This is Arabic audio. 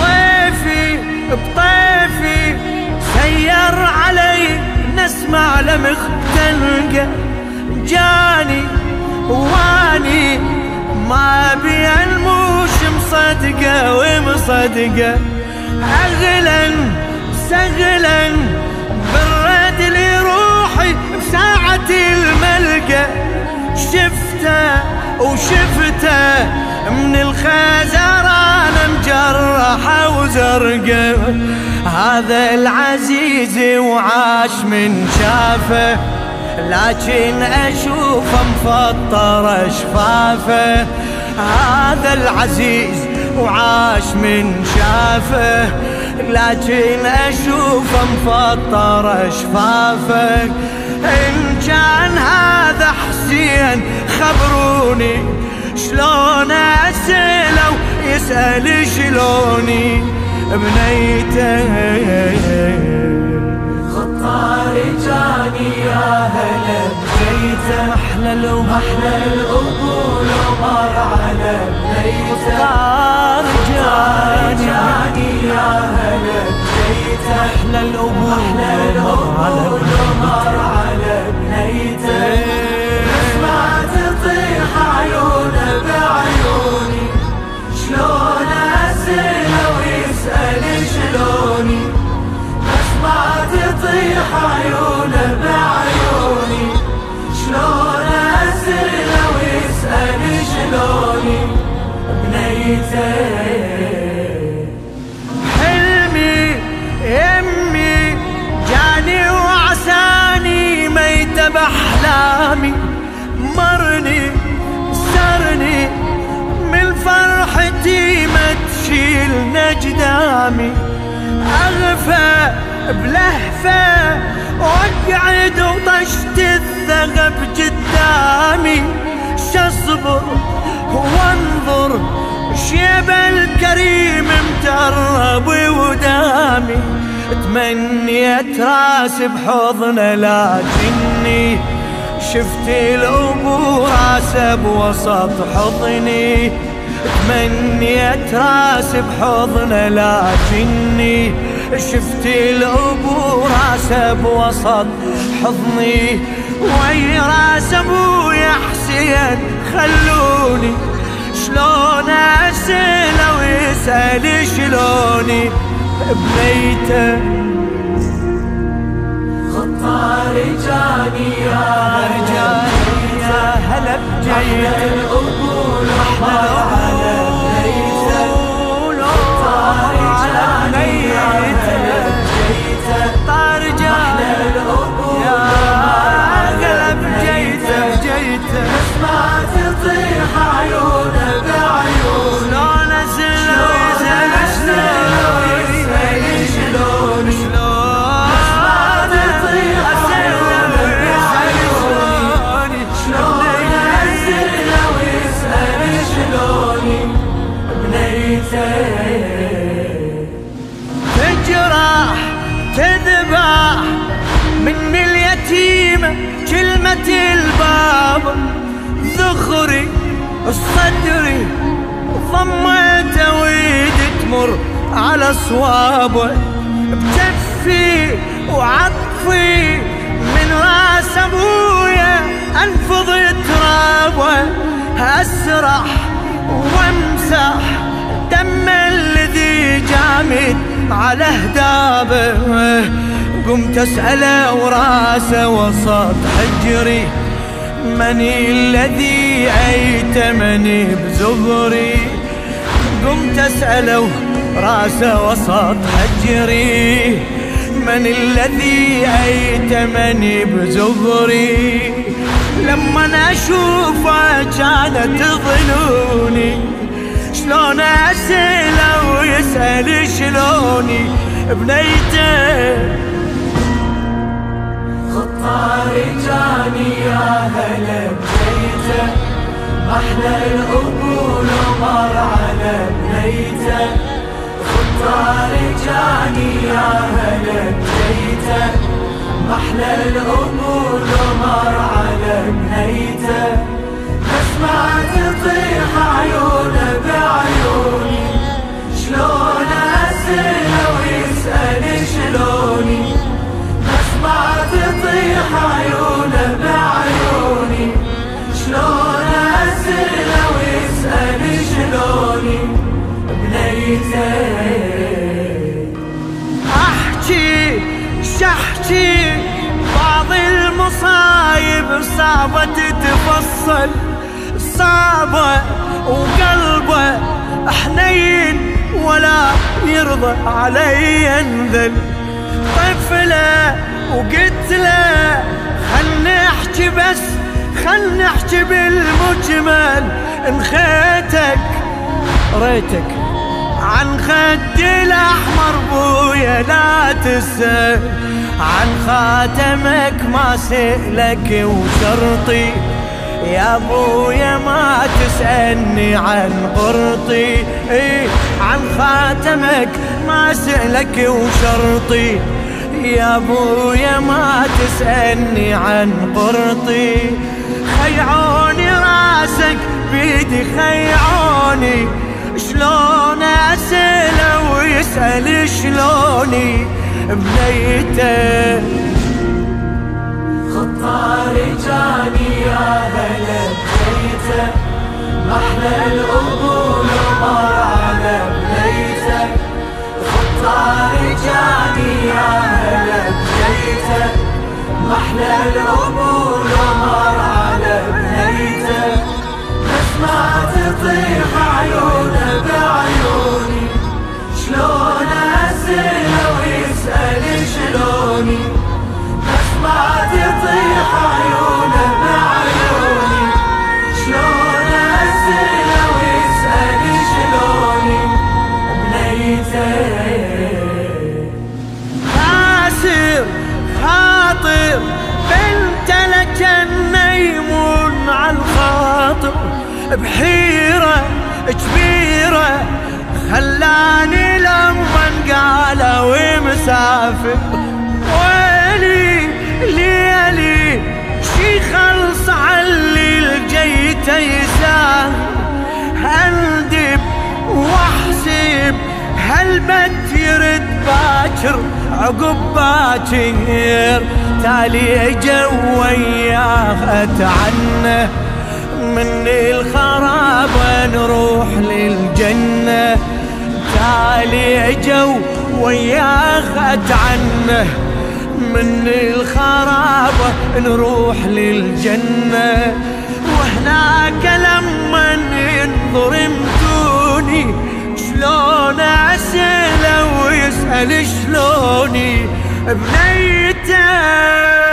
طيفي بطيفي سير علي نسمع لمخ تلقى جاني واني ما بي الموش مصدقة ومصدقة. اغلا سغلا برد لي روحي بساعة الملقى شفته وشفته من الخزران مجرحة وزرقة هذا العزيز وعاش من شافه لكن اشوفه مفطر شفافه هذا العزيز وعاش من شافه لكن اشوفه مفطر شفافه إن كان هذا حسين خبروني شلون أسأله؟ يسأل شلوني بنيته خطار جاني يا هلا بنيته. أحلى لو أحلى القبول ومر على بنيته. خطار جاني. يا هلا بنيته. أحلى القبول ومر على بنيته بأحلامي مرني سرني من فرحتي ما تشيل نجدامي. أغفى بلهفة وأقعد وطشت الثغب قدامي. شصبر وانظر شيب الكريم مترب ودامي. تمنيت راس بحضنه لكني شفت الابو راسه بوسط حضني تمنيت راس بحضنه لكني شفت الابو راسه بوسط حضني وي راس ابويا حسين؟ خلوني شلون اساله ويسال شلوني؟ ببيته. خطار جاني يا بجيته القبول ومر الباب ذخري صدري ضميته ويد تمر على صوابه بجفي وعطفي من راس أبويا انفض ترابه أسرح وامسح دم الذي جامد على هدابه قمت اساله وراسه وسط حجري من الذي أيتمني بزهري قمت اساله راسه وسط حجري من الذي أيتمني بزهري لما اشوفه كانت ظنوني شلون أسأله ويسأل شلوني؟ بنيته خطار جاني يا هلا بنيته محلى القبول ومر على بنيته. خطار جاني صعبة تتفصل صعبة وقلبه حنين ولا يرضى علي انذل طفلة وقلت له خل نحكي بس خل نحكي بالمجمل. انخيتك ريتك عن خدي الأحمر بويا لا تسأل عن خاتمك ما سألك وشرطي. يا أبويا ما تسألني عن قرطي. إيه عن خاتمك ما سألك وشرطي. يا أبويا ما تسألني عن قرطي. خيعوني راسك بيدي خيعوني. شلون أسأله ويسأل شلوني؟ بنيته خطار جاني يا هلا بنيته محلى القبول ومر بنيته خطار جاني يا هلا بنيته محلى القبول بحيرة كبيرة خلاني لما قال ومسافر ويلي ليلي شي خلص علي الجيت يسافر. اندب واحسب هالبت يرد باكر؟ عقب باكر تالي اجا وياه أتعنه. من الخراب نروح للجنة. تالي اجا وياه اتعنه من الخراب نروح للجنة. وهناك لما ينظر مدوني شلون اسأله ويسأل شلوني؟ بنيته.